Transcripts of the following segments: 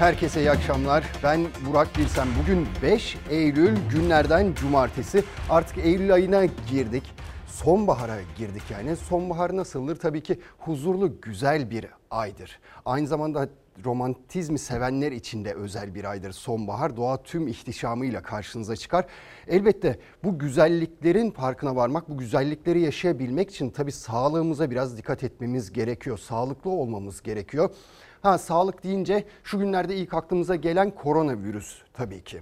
Herkese iyi akşamlar. Ben Burak Bilsen. Bugün 5 Eylül günlerden cumartesi. Artık Eylül ayına girdik. Sonbahara girdik yani. Sonbahar nasıldır? Tabii ki huzurlu, güzel bir aydır. Aynı zamanda romantizmi sevenler için de özel bir aydır sonbahar. Doğa tüm ihtişamıyla karşınıza çıkar. Elbette bu güzelliklerin farkına varmak, bu güzellikleri yaşayabilmek için tabii sağlığımıza biraz dikkat etmemiz gerekiyor. Sağlıklı olmamız gerekiyor. Ha sağlık deyince şu günlerde ilk aklımıza gelen koronavirüs tabii ki.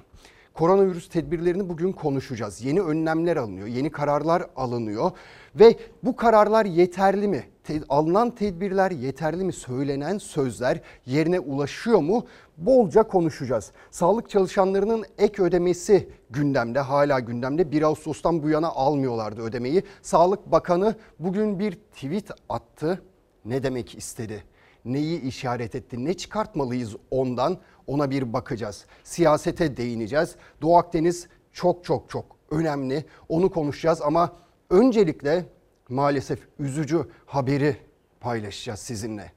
Koronavirüs tedbirlerini bugün konuşacağız. Yeni önlemler alınıyor, yeni kararlar alınıyor ve bu kararlar yeterli mi? Te- alınan tedbirler yeterli mi? Söylenen sözler yerine ulaşıyor mu? Bolca konuşacağız. Sağlık çalışanlarının ek ödemesi gündemde, hala gündemde. 1 Ağustos'tan bu yana almıyorlardı ödemeyi. Sağlık Bakanı bugün bir tweet attı. Ne demek istedi? Neyi işaret etti, ne çıkartmalıyız ondan ona bir bakacağız. Siyasete değineceğiz. Doğu Akdeniz çok çok çok önemli. Onu konuşacağız ama öncelikle maalesef üzücü haberi paylaşacağız sizinle.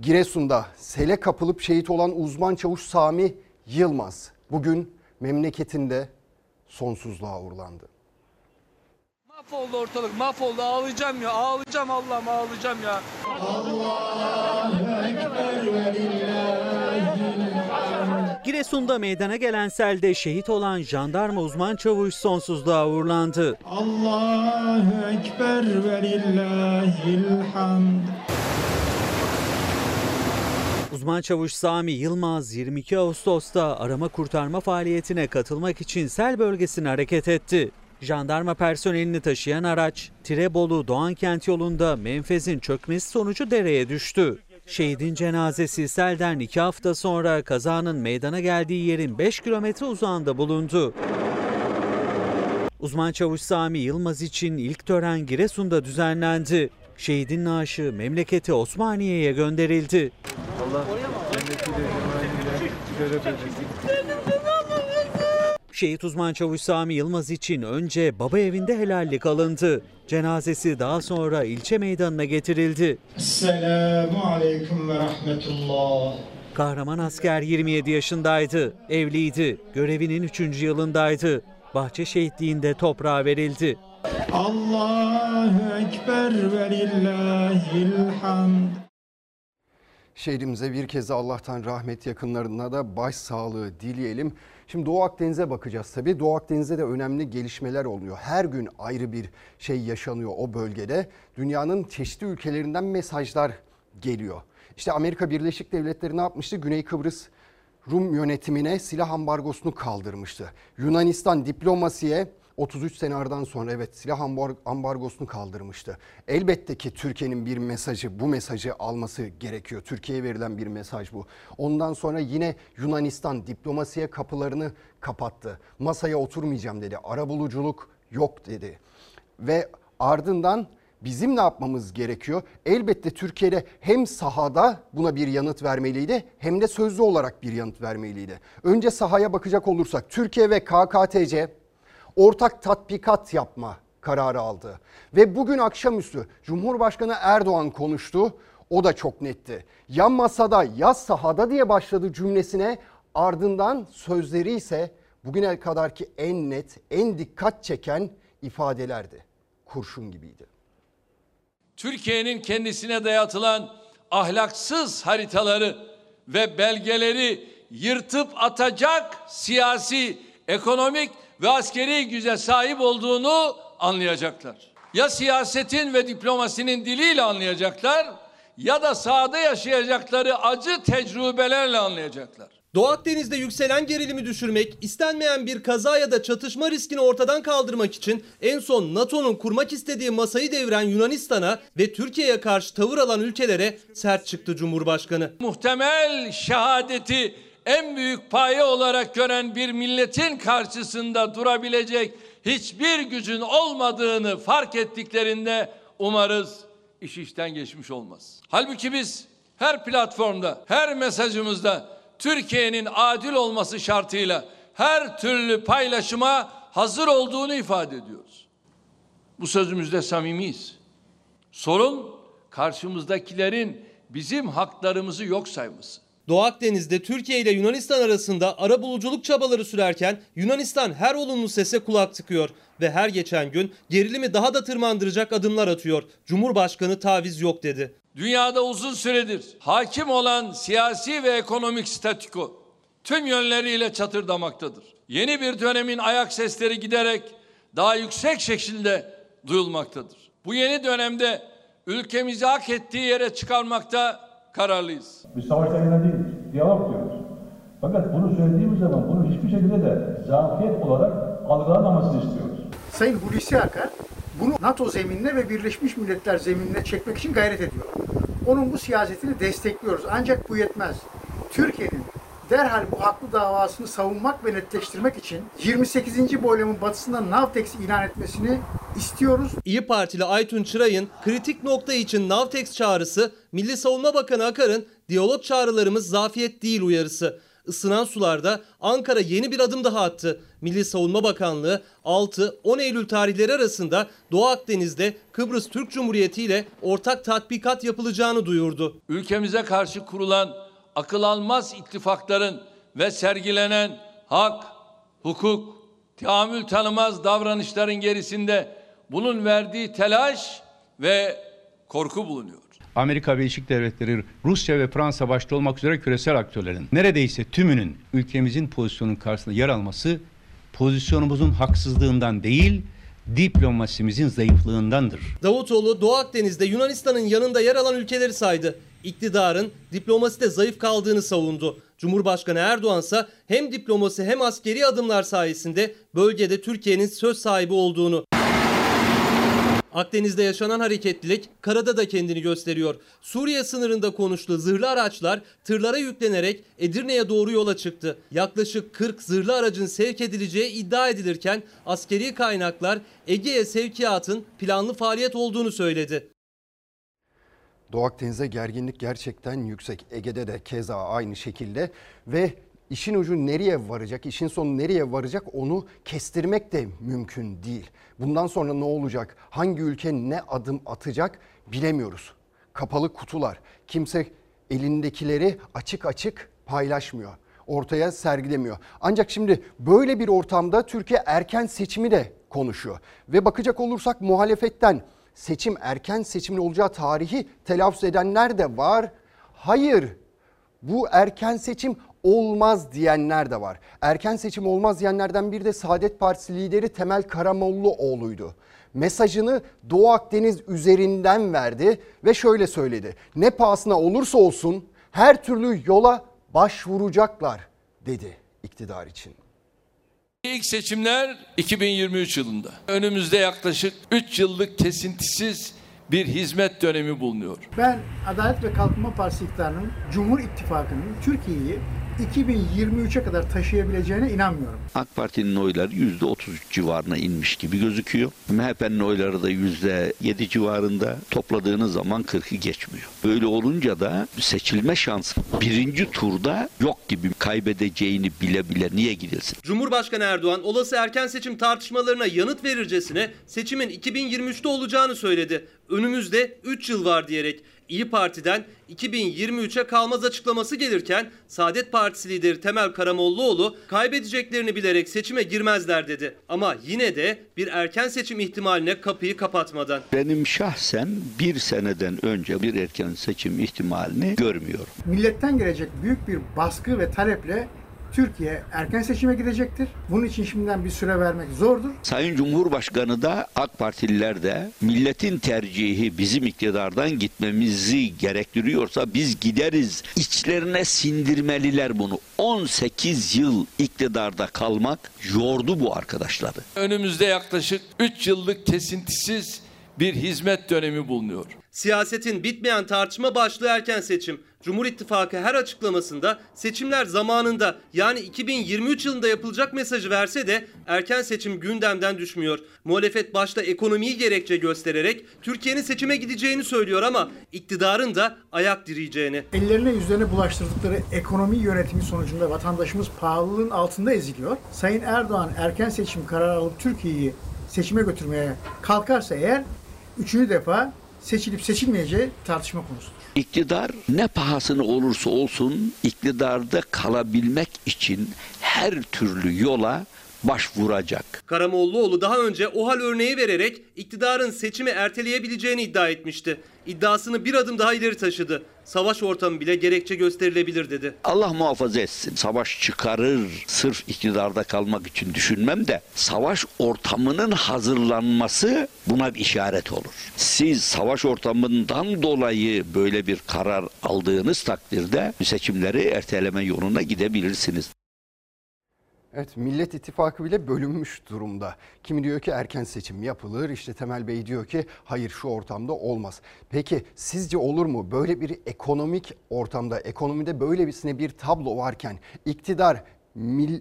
Giresun'da sele kapılıp şehit olan uzman çavuş Sami Yılmaz bugün memleketinde sonsuzluğa uğurlandı. Mahvoldu ortalık mahvoldu ağlayacağım ya ağlayacağım Allah'ım ağlayacağım ya. Giresun'da meydana gelen selde şehit olan jandarma uzman çavuş sonsuzluğa uğurlandı. Allahu Ekber ve lillahil hamd. Uzman çavuş Sami Yılmaz 22 Ağustos'ta arama kurtarma faaliyetine katılmak için sel bölgesine hareket etti. Jandarma personelini taşıyan araç Tirebolu Doğankent yolunda menfezin çökmesi sonucu dereye düştü. Şehidin cenazesi selden iki hafta sonra kazanın meydana geldiği yerin 5 kilometre uzağında bulundu. Uzman çavuş Sami Yılmaz için ilk tören Giresun'da düzenlendi. Şehidin naaşı memleketi Osmaniye'ye gönderildi. Şehit uzman çavuş Sami Yılmaz için önce baba evinde helallik alındı. Cenazesi daha sonra ilçe meydanına getirildi. Esselamu aleyküm ve rahmetullah. Kahraman asker 27 yaşındaydı, evliydi, görevinin 3. yılındaydı. Bahçe şehitliğinde toprağa verildi. Allahu Ekber ve lillahil hamd. Şehrimize bir kez de Allah'tan rahmet yakınlarına da başsağlığı dileyelim. Şimdi Doğu Akdeniz'e bakacağız tabii. Doğu Akdeniz'de de önemli gelişmeler oluyor. Her gün ayrı bir şey yaşanıyor o bölgede. Dünyanın çeşitli ülkelerinden mesajlar geliyor. İşte Amerika Birleşik Devletleri ne yapmıştı? Güney Kıbrıs Rum yönetimine silah ambargosunu kaldırmıştı. Yunanistan diplomasiye 33 sene sonra evet silah ambar- ambargosunu kaldırmıştı. Elbette ki Türkiye'nin bir mesajı, bu mesajı alması gerekiyor. Türkiye'ye verilen bir mesaj bu. Ondan sonra yine Yunanistan diplomasiye kapılarını kapattı. Masaya oturmayacağım dedi. Arabuluculuk yok dedi. Ve ardından bizim ne yapmamız gerekiyor? Elbette Türkiye'de hem sahada buna bir yanıt vermeliydi hem de sözlü olarak bir yanıt vermeliydi. Önce sahaya bakacak olursak Türkiye ve KKTC ortak tatbikat yapma kararı aldı. Ve bugün akşamüstü Cumhurbaşkanı Erdoğan konuştu. O da çok netti. Ya masada ya sahada diye başladı cümlesine ardından sözleri ise bugüne kadarki en net, en dikkat çeken ifadelerdi. Kurşun gibiydi. Türkiye'nin kendisine dayatılan ahlaksız haritaları ve belgeleri yırtıp atacak siyasi, ekonomik ve askeri güce sahip olduğunu anlayacaklar. Ya siyasetin ve diplomasinin diliyle anlayacaklar ya da sahada yaşayacakları acı tecrübelerle anlayacaklar. Doğu Akdeniz'de yükselen gerilimi düşürmek, istenmeyen bir kaza ya da çatışma riskini ortadan kaldırmak için en son NATO'nun kurmak istediği masayı deviren Yunanistan'a ve Türkiye'ye karşı tavır alan ülkelere sert çıktı Cumhurbaşkanı. Muhtemel şehadeti en büyük paye olarak gören bir milletin karşısında durabilecek hiçbir gücün olmadığını fark ettiklerinde umarız iş işten geçmiş olmaz. Halbuki biz her platformda, her mesajımızda Türkiye'nin adil olması şartıyla her türlü paylaşıma hazır olduğunu ifade ediyoruz. Bu sözümüzde samimiyiz. Sorun karşımızdakilerin bizim haklarımızı yok sayması. Doğu Akdeniz'de Türkiye ile Yunanistan arasında ara buluculuk çabaları sürerken Yunanistan her olumlu sese kulak tıkıyor ve her geçen gün gerilimi daha da tırmandıracak adımlar atıyor. Cumhurbaşkanı taviz yok dedi. Dünyada uzun süredir hakim olan siyasi ve ekonomik statüko tüm yönleriyle çatırdamaktadır. Yeni bir dönemin ayak sesleri giderek daha yüksek şekilde duyulmaktadır. Bu yeni dönemde ülkemizi hak ettiği yere çıkarmakta kararlıyız. Biz savaş tercihine değiliz. Diyalog diyoruz. Fakat bunu söylediğimiz zaman bunu hiçbir şekilde de zafiyet olarak algılanmamasını istiyoruz. Sayın Hulusi Akar bunu NATO zeminine ve Birleşmiş Milletler zeminine çekmek için gayret ediyor. Onun bu siyasetini destekliyoruz. Ancak bu yetmez. Türkiye'nin derhal bu haklı davasını savunmak ve netleştirmek için 28. boylamın batısında Navtex ilan etmesini istiyoruz. İyi Partili Aytun Çıray'ın kritik nokta için Navtex çağrısı, Milli Savunma Bakanı Akar'ın diyalog çağrılarımız zafiyet değil uyarısı. Isınan sularda Ankara yeni bir adım daha attı. Milli Savunma Bakanlığı 6-10 Eylül tarihleri arasında Doğu Akdeniz'de Kıbrıs Türk Cumhuriyeti ile ortak tatbikat yapılacağını duyurdu. Ülkemize karşı kurulan akıl almaz ittifakların ve sergilenen hak, hukuk, tahammül tanımaz davranışların gerisinde bunun verdiği telaş ve korku bulunuyor. Amerika Birleşik Devletleri, Rusya ve Fransa başta olmak üzere küresel aktörlerin neredeyse tümünün ülkemizin pozisyonunun karşısında yer alması pozisyonumuzun haksızlığından değil, diplomasimizin zayıflığındandır. Davutoğlu Doğu Akdeniz'de Yunanistan'ın yanında yer alan ülkeleri saydı. İktidarın diplomaside zayıf kaldığını savundu. Cumhurbaşkanı Erdoğan ise hem diplomasi hem askeri adımlar sayesinde bölgede Türkiye'nin söz sahibi olduğunu Akdeniz'de yaşanan hareketlilik karada da kendini gösteriyor. Suriye sınırında konuşlu zırhlı araçlar tırlara yüklenerek Edirne'ye doğru yola çıktı. Yaklaşık 40 zırhlı aracın sevk edileceği iddia edilirken askeri kaynaklar Ege'ye sevkiyatın planlı faaliyet olduğunu söyledi. Doğu Akdeniz'de gerginlik gerçekten yüksek. Ege'de de keza aynı şekilde ve işin ucu nereye varacak, işin sonu nereye varacak onu kestirmek de mümkün değil. Bundan sonra ne olacak, hangi ülke ne adım atacak bilemiyoruz. Kapalı kutular. Kimse elindekileri açık açık paylaşmıyor. Ortaya sergilemiyor. Ancak şimdi böyle bir ortamda Türkiye erken seçimi de konuşuyor. Ve bakacak olursak muhalefetten seçim erken seçimin olacağı tarihi telaffuz edenler de var. Hayır bu erken seçim olmaz diyenler de var. Erken seçim olmaz diyenlerden biri de Saadet Partisi lideri Temel Karamollaoğlu'ydu. Mesajını Doğu Akdeniz üzerinden verdi ve şöyle söyledi. Ne pahasına olursa olsun her türlü yola başvuracaklar dedi iktidar için. İlk seçimler 2023 yılında. Önümüzde yaklaşık 3 yıllık kesintisiz bir hizmet dönemi bulunuyor. Ben Adalet ve Kalkınma Partisi iktidarının Cumhur İttifakı'nın Türkiye'yi 2023'e kadar taşıyabileceğine inanmıyorum. AK Parti'nin oyları %30 civarına inmiş gibi gözüküyor. MHP'nin oyları da %7 civarında. Topladığınız zaman 40'ı geçmiyor. Böyle olunca da seçilme şansı birinci turda yok gibi kaybedeceğini bile bile niye gidilsin? Cumhurbaşkanı Erdoğan olası erken seçim tartışmalarına yanıt verircesine seçimin 2023'te olacağını söyledi. Önümüzde 3 yıl var diyerek İyi Parti'den 2023'e kalmaz açıklaması gelirken Saadet Partisi lideri Temel Karamollaoğlu kaybedeceklerini bilerek seçime girmezler dedi. Ama yine de bir erken seçim ihtimaline kapıyı kapatmadan. Benim şahsen bir seneden önce bir erken seçim ihtimalini görmüyorum. Milletten gelecek büyük bir baskı ve taleple Türkiye erken seçime gidecektir. Bunun için şimdiden bir süre vermek zordur. Sayın Cumhurbaşkanı da AK Partililer de milletin tercihi bizim iktidardan gitmemizi gerektiriyorsa biz gideriz. İçlerine sindirmeliler bunu. 18 yıl iktidarda kalmak yordu bu arkadaşları. Önümüzde yaklaşık 3 yıllık kesintisiz bir hizmet dönemi bulunuyor. Siyasetin bitmeyen tartışma başlığı erken seçim. Cumhur İttifakı her açıklamasında seçimler zamanında yani 2023 yılında yapılacak mesajı verse de erken seçim gündemden düşmüyor. Muhalefet başta ekonomiyi gerekçe göstererek Türkiye'nin seçime gideceğini söylüyor ama iktidarın da ayak direyeceğini. Ellerine yüzlerine bulaştırdıkları ekonomi yönetimi sonucunda vatandaşımız pahalılığın altında eziliyor. Sayın Erdoğan erken seçim kararı alıp Türkiye'yi seçime götürmeye kalkarsa eğer üçüncü defa seçilip seçilmeyeceği tartışma konusudur. İktidar ne pahasına olursa olsun iktidarda kalabilmek için her türlü yola başvuracak. Karamollaoğlu daha önce OHAL örneği vererek iktidarın seçimi erteleyebileceğini iddia etmişti. İddiasını bir adım daha ileri taşıdı. Savaş ortamı bile gerekçe gösterilebilir dedi. Allah muhafaza etsin. Savaş çıkarır sırf iktidarda kalmak için düşünmem de savaş ortamının hazırlanması buna bir işaret olur. Siz savaş ortamından dolayı böyle bir karar aldığınız takdirde seçimleri erteleme yoluna gidebilirsiniz. Evet Millet İttifakı bile bölünmüş durumda. Kimi diyor ki erken seçim yapılır işte Temel Bey diyor ki hayır şu ortamda olmaz. Peki sizce olur mu böyle bir ekonomik ortamda ekonomide böylesine bir tablo varken iktidar Mil,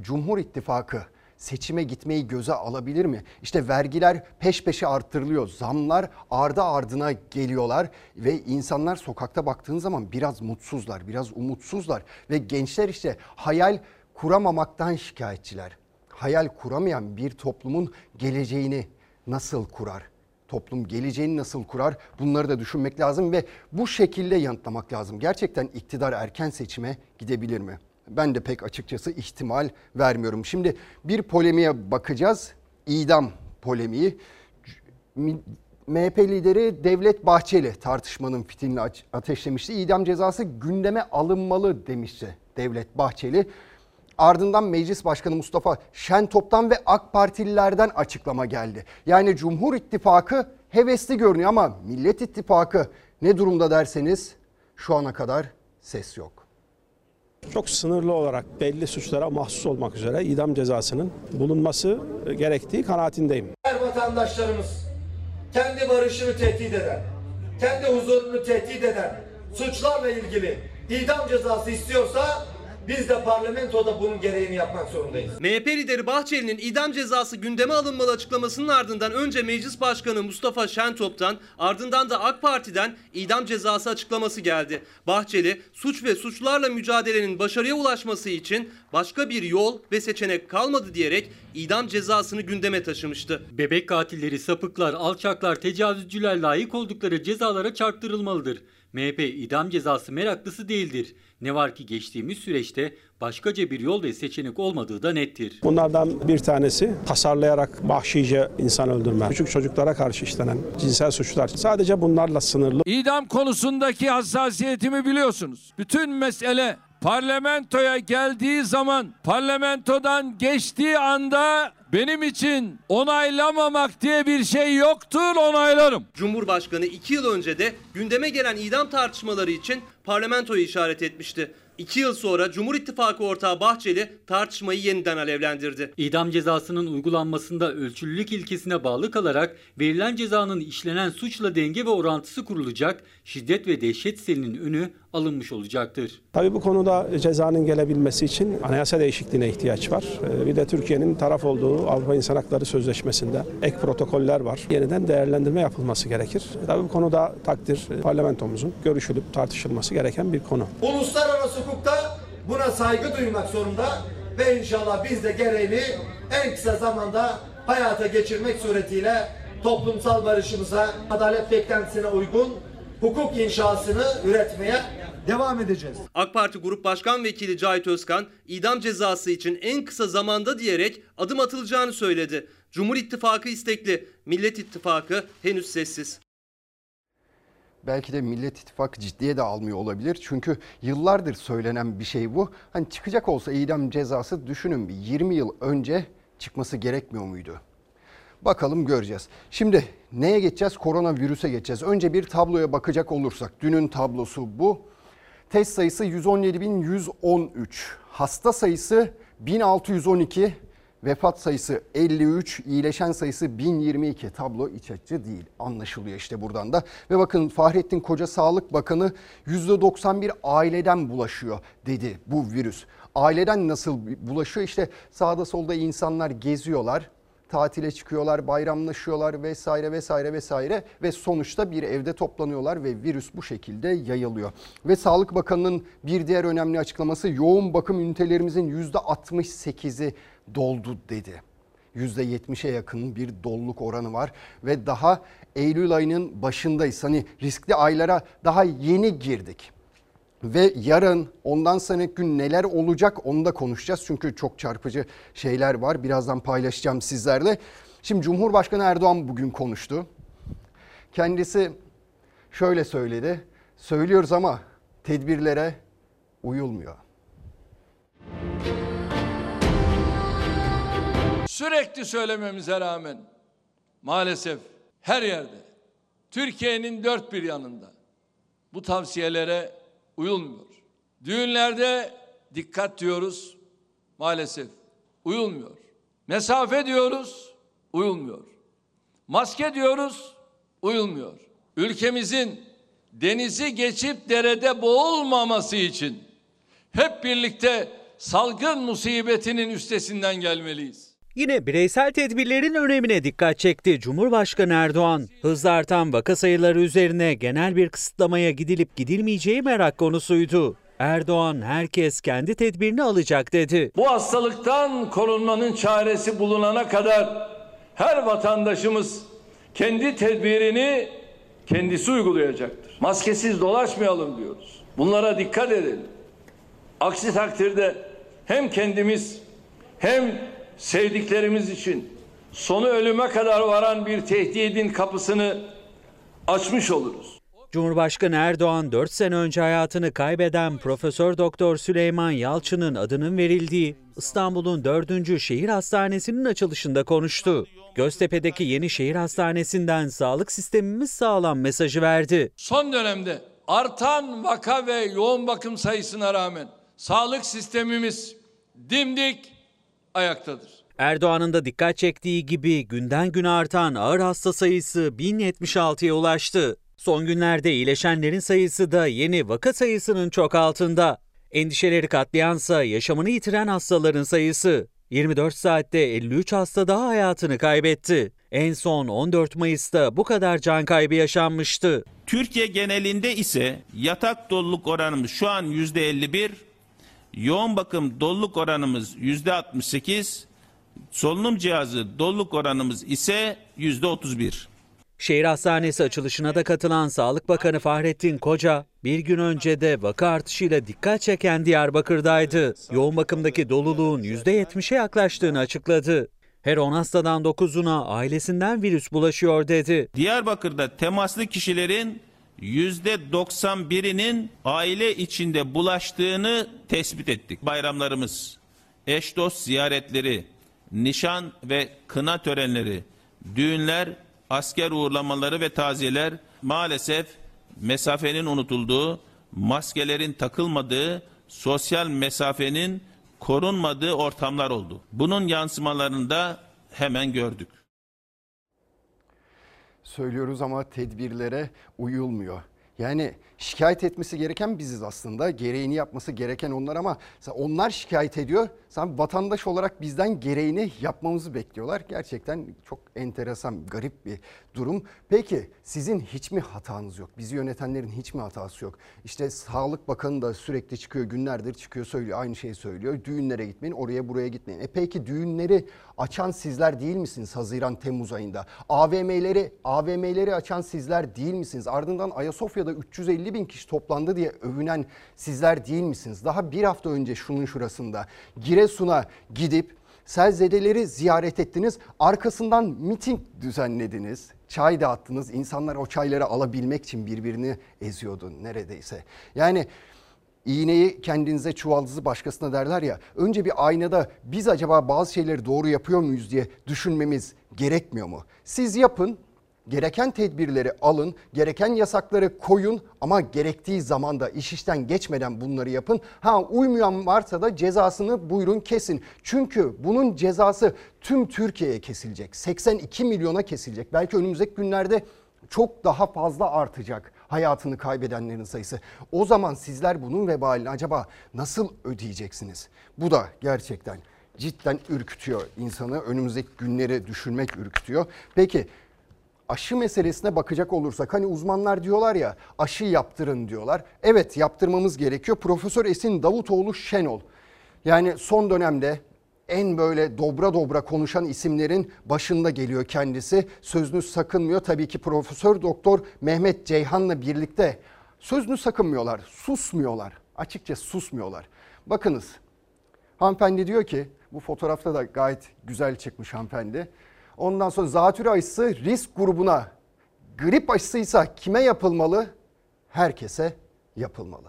Cumhur İttifakı seçime gitmeyi göze alabilir mi? İşte vergiler peş peşe arttırılıyor. Zamlar ardı ardına geliyorlar ve insanlar sokakta baktığın zaman biraz mutsuzlar, biraz umutsuzlar ve gençler işte hayal kuramamaktan şikayetçiler. Hayal kuramayan bir toplumun geleceğini nasıl kurar? Toplum geleceğini nasıl kurar? Bunları da düşünmek lazım ve bu şekilde yanıtlamak lazım. Gerçekten iktidar erken seçime gidebilir mi? Ben de pek açıkçası ihtimal vermiyorum. Şimdi bir polemiğe bakacağız. İdam polemiği. MHP lideri Devlet Bahçeli tartışmanın fitilini ateşlemişti. İdam cezası gündeme alınmalı demişti Devlet Bahçeli. Ardından Meclis Başkanı Mustafa Şentop'tan ve AK Partililerden açıklama geldi. Yani Cumhur İttifakı hevesli görünüyor ama Millet İttifakı ne durumda derseniz şu ana kadar ses yok. Çok sınırlı olarak belli suçlara mahsus olmak üzere idam cezasının bulunması gerektiği kanaatindeyim. Her vatandaşlarımız kendi barışını tehdit eden, kendi huzurunu tehdit eden suçlarla ilgili idam cezası istiyorsa biz de parlamentoda bunun gereğini yapmak zorundayız. MHP lideri Bahçeli'nin idam cezası gündeme alınmalı açıklamasının ardından önce Meclis Başkanı Mustafa Şentop'tan ardından da AK Parti'den idam cezası açıklaması geldi. Bahçeli suç ve suçlarla mücadelenin başarıya ulaşması için başka bir yol ve seçenek kalmadı diyerek idam cezasını gündeme taşımıştı. Bebek katilleri, sapıklar, alçaklar, tecavüzcüler layık oldukları cezalara çarptırılmalıdır. MHP idam cezası meraklısı değildir. Ne var ki geçtiğimiz süreçte başkaca bir yol ve seçenek olmadığı da nettir. Bunlardan bir tanesi tasarlayarak vahşice insan öldürme, küçük çocuklara karşı işlenen cinsel suçlar sadece bunlarla sınırlı. İdam konusundaki hassasiyetimi biliyorsunuz. Bütün mesele parlamentoya geldiği zaman parlamentodan geçtiği anda benim için onaylamamak diye bir şey yoktur onaylarım. Cumhurbaşkanı iki yıl önce de gündeme gelen idam tartışmaları için parlamentoyu işaret etmişti. İki yıl sonra Cumhur İttifakı ortağı Bahçeli tartışmayı yeniden alevlendirdi. İdam cezasının uygulanmasında ölçülülük ilkesine bağlı kalarak verilen cezanın işlenen suçla denge ve orantısı kurulacak, şiddet ve dehşet selinin önü alınmış olacaktır. Tabii bu konuda cezanın gelebilmesi için anayasa değişikliğine ihtiyaç var. Ee, bir de Türkiye'nin taraf olduğu Avrupa İnsan Hakları Sözleşmesi'nde ek protokoller var. Yeniden değerlendirme yapılması gerekir. Tabii bu konuda takdir parlamentomuzun görüşülüp tartışılması gereken bir konu. Uluslararası hukukta buna saygı duymak zorunda ve inşallah biz de gereğini en kısa zamanda hayata geçirmek suretiyle toplumsal barışımıza, adalet beklentisine uygun hukuk inşasını üretmeye devam edeceğiz. AK Parti Grup Başkan Vekili Cahit Özkan idam cezası için en kısa zamanda diyerek adım atılacağını söyledi. Cumhur İttifakı istekli, Millet İttifakı henüz sessiz. Belki de Millet İttifakı ciddiye de almıyor olabilir. Çünkü yıllardır söylenen bir şey bu. Hani çıkacak olsa idam cezası düşünün bir 20 yıl önce çıkması gerekmiyor muydu? Bakalım göreceğiz. Şimdi neye geçeceğiz? Koronavirüse geçeceğiz. Önce bir tabloya bakacak olursak dünün tablosu bu. Test sayısı 117.113. Hasta sayısı 1612. Vefat sayısı 53, iyileşen sayısı 1022. Tablo iç açıcı değil. Anlaşılıyor işte buradan da. Ve bakın Fahrettin Koca Sağlık Bakanı %91 aileden bulaşıyor dedi bu virüs. Aileden nasıl bulaşıyor? İşte sağda solda insanlar geziyorlar tatile çıkıyorlar, bayramlaşıyorlar vesaire vesaire vesaire ve sonuçta bir evde toplanıyorlar ve virüs bu şekilde yayılıyor. Ve Sağlık Bakanı'nın bir diğer önemli açıklaması yoğun bakım ünitelerimizin %68'i doldu dedi. %70'e yakın bir doluluk oranı var ve daha Eylül ayının başındayız. Hani riskli aylara daha yeni girdik. Ve yarın ondan sonraki gün neler olacak onu da konuşacağız. Çünkü çok çarpıcı şeyler var. Birazdan paylaşacağım sizlerle. Şimdi Cumhurbaşkanı Erdoğan bugün konuştu. Kendisi şöyle söyledi. Söylüyoruz ama tedbirlere uyulmuyor. Sürekli söylememize rağmen maalesef her yerde Türkiye'nin dört bir yanında bu tavsiyelere uyulmuyor. Düğünlerde dikkat diyoruz maalesef uyulmuyor. Mesafe diyoruz uyulmuyor. Maske diyoruz uyulmuyor. Ülkemizin denizi geçip derede boğulmaması için hep birlikte salgın musibetinin üstesinden gelmeliyiz. Yine bireysel tedbirlerin önemine dikkat çekti Cumhurbaşkanı Erdoğan. Hızla artan vaka sayıları üzerine genel bir kısıtlamaya gidilip gidilmeyeceği merak konusuydu. Erdoğan herkes kendi tedbirini alacak dedi. Bu hastalıktan korunmanın çaresi bulunana kadar her vatandaşımız kendi tedbirini kendisi uygulayacaktır. Maskesiz dolaşmayalım diyoruz. Bunlara dikkat edelim. Aksi takdirde hem kendimiz hem sevdiklerimiz için sonu ölüme kadar varan bir tehdidin kapısını açmış oluruz. Cumhurbaşkanı Erdoğan 4 sene önce hayatını kaybeden Profesör Doktor Süleyman Yalçın'ın adının verildiği İstanbul'un 4. Şehir Hastanesi'nin açılışında konuştu. Göztepe'deki yeni şehir hastanesinden sağlık sistemimiz sağlam mesajı verdi. Son dönemde artan vaka ve yoğun bakım sayısına rağmen sağlık sistemimiz dimdik ayaktadır. Erdoğan'ın da dikkat çektiği gibi günden güne artan ağır hasta sayısı 1076'ya ulaştı. Son günlerde iyileşenlerin sayısı da yeni vaka sayısının çok altında. Endişeleri katlayansa yaşamını yitiren hastaların sayısı. 24 saatte 53 hasta daha hayatını kaybetti. En son 14 Mayıs'ta bu kadar can kaybı yaşanmıştı. Türkiye genelinde ise yatak doluluk oranımız şu an %51, yoğun bakım doluluk oranımız %68, solunum cihazı doluluk oranımız ise %31. Şehir hastanesi açılışına da katılan Sağlık Bakanı Fahrettin Koca, bir gün önce de vaka artışıyla dikkat çeken Diyarbakır'daydı. Yoğun bakımdaki doluluğun %70'e yaklaştığını açıkladı. Her 10 hastadan 9'una ailesinden virüs bulaşıyor dedi. Diyarbakır'da temaslı kişilerin %91'inin aile içinde bulaştığını tespit ettik. Bayramlarımız, eş dost ziyaretleri, nişan ve kına törenleri, düğünler, asker uğurlamaları ve taziyeler maalesef mesafenin unutulduğu, maskelerin takılmadığı, sosyal mesafenin korunmadığı ortamlar oldu. Bunun yansımalarını da hemen gördük. Söylüyoruz ama tedbirlere uyulmuyor. Yani şikayet etmesi gereken biziz aslında. Gereğini yapması gereken onlar ama onlar şikayet ediyor. Sen vatandaş olarak bizden gereğini yapmamızı bekliyorlar. Gerçekten çok enteresan, garip bir durum. Peki sizin hiç mi hatanız yok? Bizi yönetenlerin hiç mi hatası yok? İşte Sağlık Bakanı da sürekli çıkıyor, günlerdir çıkıyor söylüyor, aynı şeyi söylüyor. Düğünlere gitmeyin, oraya buraya gitmeyin. E peki düğünleri açan sizler değil misiniz Haziran Temmuz ayında? AVM'leri AVM'leri açan sizler değil misiniz? Ardından Ayasofya'da 350 bin kişi toplandı diye övünen sizler değil misiniz? Daha bir hafta önce şunun şurasında Giresun'a gidip selzedeleri ziyaret ettiniz. Arkasından miting düzenlediniz. Çay dağıttınız. İnsanlar o çayları alabilmek için birbirini eziyordu neredeyse. Yani iğneyi kendinize çuvaldızı başkasına derler ya. Önce bir aynada biz acaba bazı şeyleri doğru yapıyor muyuz diye düşünmemiz gerekmiyor mu? Siz yapın gereken tedbirleri alın, gereken yasakları koyun ama gerektiği zamanda iş işten geçmeden bunları yapın. Ha uymayan varsa da cezasını buyurun kesin. Çünkü bunun cezası tüm Türkiye'ye kesilecek. 82 milyona kesilecek. Belki önümüzdeki günlerde çok daha fazla artacak hayatını kaybedenlerin sayısı. O zaman sizler bunun vebalini acaba nasıl ödeyeceksiniz? Bu da gerçekten cidden ürkütüyor insanı. Önümüzdeki günleri düşünmek ürkütüyor. Peki aşı meselesine bakacak olursak hani uzmanlar diyorlar ya aşı yaptırın diyorlar. Evet yaptırmamız gerekiyor. Profesör Esin Davutoğlu Şenol yani son dönemde en böyle dobra dobra konuşan isimlerin başında geliyor kendisi. Sözünü sakınmıyor. Tabii ki Profesör Doktor Mehmet Ceyhan'la birlikte sözünü sakınmıyorlar, susmuyorlar. Açıkça susmuyorlar. Bakınız hanımefendi diyor ki bu fotoğrafta da gayet güzel çıkmış hanımefendi. Ondan sonra zatürre aşısı risk grubuna, grip aşısıysa kime yapılmalı? Herkese yapılmalı.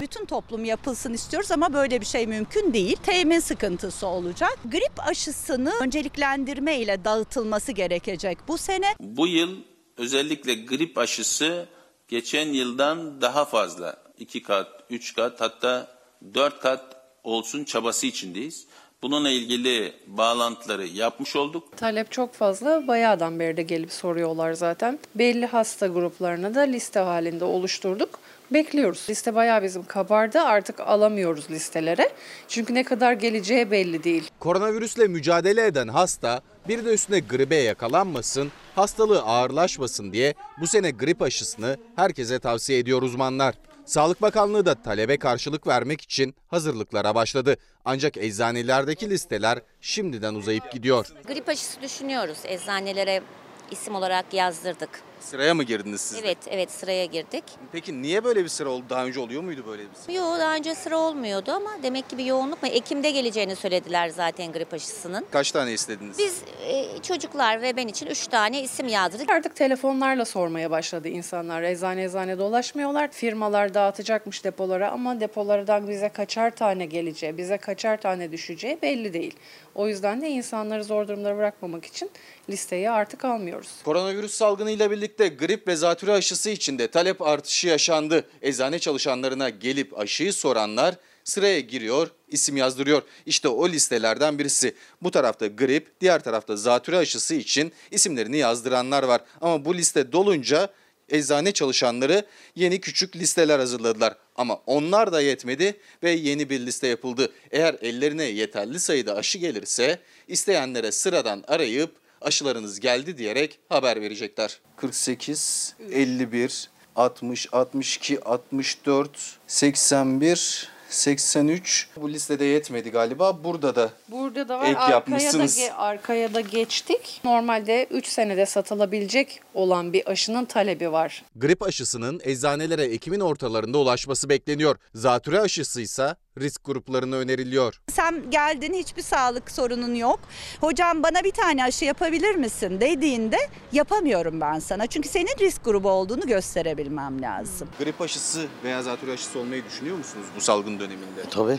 Bütün toplum yapılsın istiyoruz ama böyle bir şey mümkün değil. Temin sıkıntısı olacak. Grip aşısını önceliklendirme ile dağıtılması gerekecek bu sene. Bu yıl özellikle grip aşısı geçen yıldan daha fazla. 2 kat, 3 kat hatta 4 kat olsun çabası içindeyiz. Bununla ilgili bağlantıları yapmış olduk. Talep çok fazla. Bayağıdan beri de gelip soruyorlar zaten. Belli hasta gruplarını da liste halinde oluşturduk. Bekliyoruz. Liste bayağı bizim kabardı. Artık alamıyoruz listelere. Çünkü ne kadar geleceği belli değil. Koronavirüsle mücadele eden hasta bir de üstüne gribe yakalanmasın, hastalığı ağırlaşmasın diye bu sene grip aşısını herkese tavsiye ediyor uzmanlar. Sağlık Bakanlığı da talebe karşılık vermek için hazırlıklara başladı. Ancak eczanelerdeki listeler şimdiden uzayıp gidiyor. Grip aşısı düşünüyoruz. Eczanelere isim olarak yazdırdık. Sıraya mı girdiniz siz? de? Evet, evet sıraya girdik. Peki niye böyle bir sıra oldu? Daha önce oluyor muydu böyle bir sıra? Yo daha önce sıra olmuyordu ama demek ki bir yoğunluk mu? Ekim'de geleceğini söylediler zaten grip aşısının. Kaç tane istediniz? Biz e, çocuklar ve ben için 3 tane isim yazdırdık. Artık telefonlarla sormaya başladı insanlar. Eczane eczane dolaşmıyorlar. Firmalar dağıtacakmış depolara ama depolardan bize kaçar tane geleceği, bize kaçar tane düşeceği belli değil. O yüzden de insanları zor durumda bırakmamak için listeyi artık almıyoruz. Koronavirüs salgınıyla birlikte grip ve zatürre aşısı için de talep artışı yaşandı. Eczane çalışanlarına gelip aşıyı soranlar sıraya giriyor, isim yazdırıyor. İşte o listelerden birisi. Bu tarafta grip, diğer tarafta zatürre aşısı için isimlerini yazdıranlar var. Ama bu liste dolunca eczane çalışanları yeni küçük listeler hazırladılar. Ama onlar da yetmedi ve yeni bir liste yapıldı. Eğer ellerine yeterli sayıda aşı gelirse isteyenlere sıradan arayıp aşılarınız geldi diyerek haber verecekler. 48, 51, 60, 62, 64, 81, 83. Bu listede yetmedi galiba. Burada da Burada da var. Ek arkaya, da, yapmışsınız. ge- arkaya da geçtik. Normalde 3 senede satılabilecek olan bir aşının talebi var. grip aşısının eczanelere Ekim'in ortalarında ulaşması bekleniyor. Zatürre aşısı ise risk gruplarına öneriliyor. Sen geldin hiçbir sağlık sorunun yok. Hocam bana bir tane aşı yapabilir misin dediğinde yapamıyorum ben sana. Çünkü senin risk grubu olduğunu gösterebilmem lazım. Grip aşısı veya zatürre aşısı olmayı düşünüyor musunuz bu salgın döneminde? Tabii.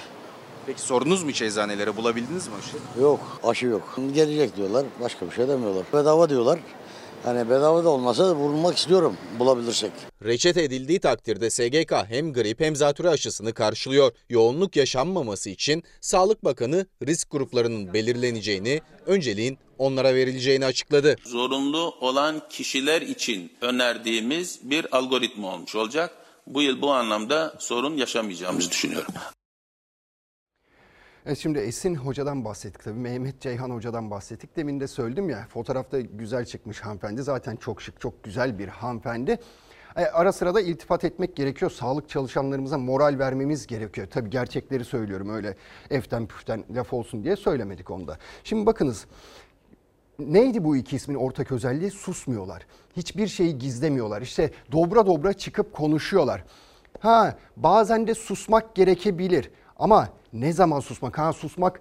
Peki sordunuz mu hiç eczanelere bulabildiniz mi aşı? Yok aşı yok. Gelecek diyorlar. Başka bir şey demiyorlar. Bedava diyorlar. Yani bedava da olmasa vurulmak istiyorum bulabilirsek. Reçete edildiği takdirde SGK hem grip hem zatürre aşısını karşılıyor. Yoğunluk yaşanmaması için Sağlık Bakanı risk gruplarının belirleneceğini, önceliğin onlara verileceğini açıkladı. Zorunlu olan kişiler için önerdiğimiz bir algoritma olmuş olacak. Bu yıl bu anlamda sorun yaşamayacağımızı düşünüyorum. Evet şimdi Esin Hoca'dan bahsettik tabii. Mehmet Ceyhan Hoca'dan bahsettik. Demin de söyledim ya fotoğrafta güzel çıkmış hanımefendi. Zaten çok şık, çok güzel bir hanımefendi. E, ara sıra da iltifat etmek gerekiyor. Sağlık çalışanlarımıza moral vermemiz gerekiyor. Tabii gerçekleri söylüyorum öyle eften püften laf olsun diye söylemedik onda. Şimdi bakınız Neydi bu iki ismin ortak özelliği? Susmuyorlar. Hiçbir şeyi gizlemiyorlar. İşte dobra dobra çıkıp konuşuyorlar. Ha bazen de susmak gerekebilir. Ama ne zaman susmak? Ha susmak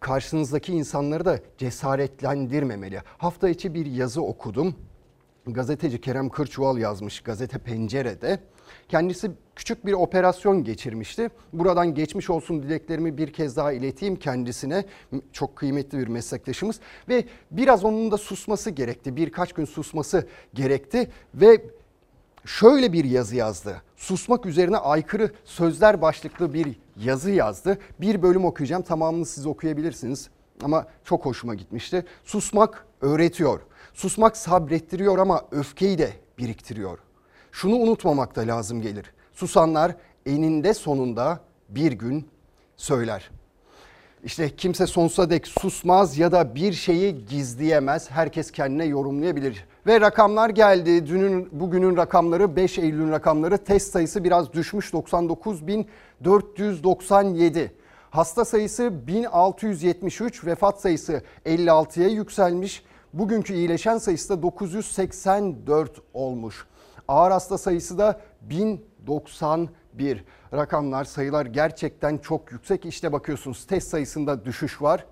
karşınızdaki insanları da cesaretlendirmemeli. Hafta içi bir yazı okudum. Gazeteci Kerem Kırçuval yazmış gazete Pencere'de. Kendisi küçük bir operasyon geçirmişti. Buradan geçmiş olsun dileklerimi bir kez daha ileteyim kendisine. Çok kıymetli bir meslektaşımız ve biraz onun da susması gerekti. Birkaç gün susması gerekti ve şöyle bir yazı yazdı. Susmak üzerine aykırı sözler başlıklı bir yazı yazdı. Bir bölüm okuyacağım. Tamamını siz okuyabilirsiniz. Ama çok hoşuma gitmişti. Susmak öğretiyor. Susmak sabrettiriyor ama öfkeyi de biriktiriyor. Şunu unutmamak da lazım gelir. Susanlar eninde sonunda bir gün söyler. İşte kimse sonsuza dek susmaz ya da bir şeyi gizleyemez. Herkes kendine yorumlayabilir. Ve rakamlar geldi. Dünün bugünün rakamları 5 Eylül'ün rakamları. Test sayısı biraz düşmüş 99.497. Hasta sayısı 1673, vefat sayısı 56'ya yükselmiş. Bugünkü iyileşen sayısı da 984 olmuş. Ağır hasta sayısı da 1091. Rakamlar, sayılar gerçekten çok yüksek. İşte bakıyorsunuz test sayısında düşüş var.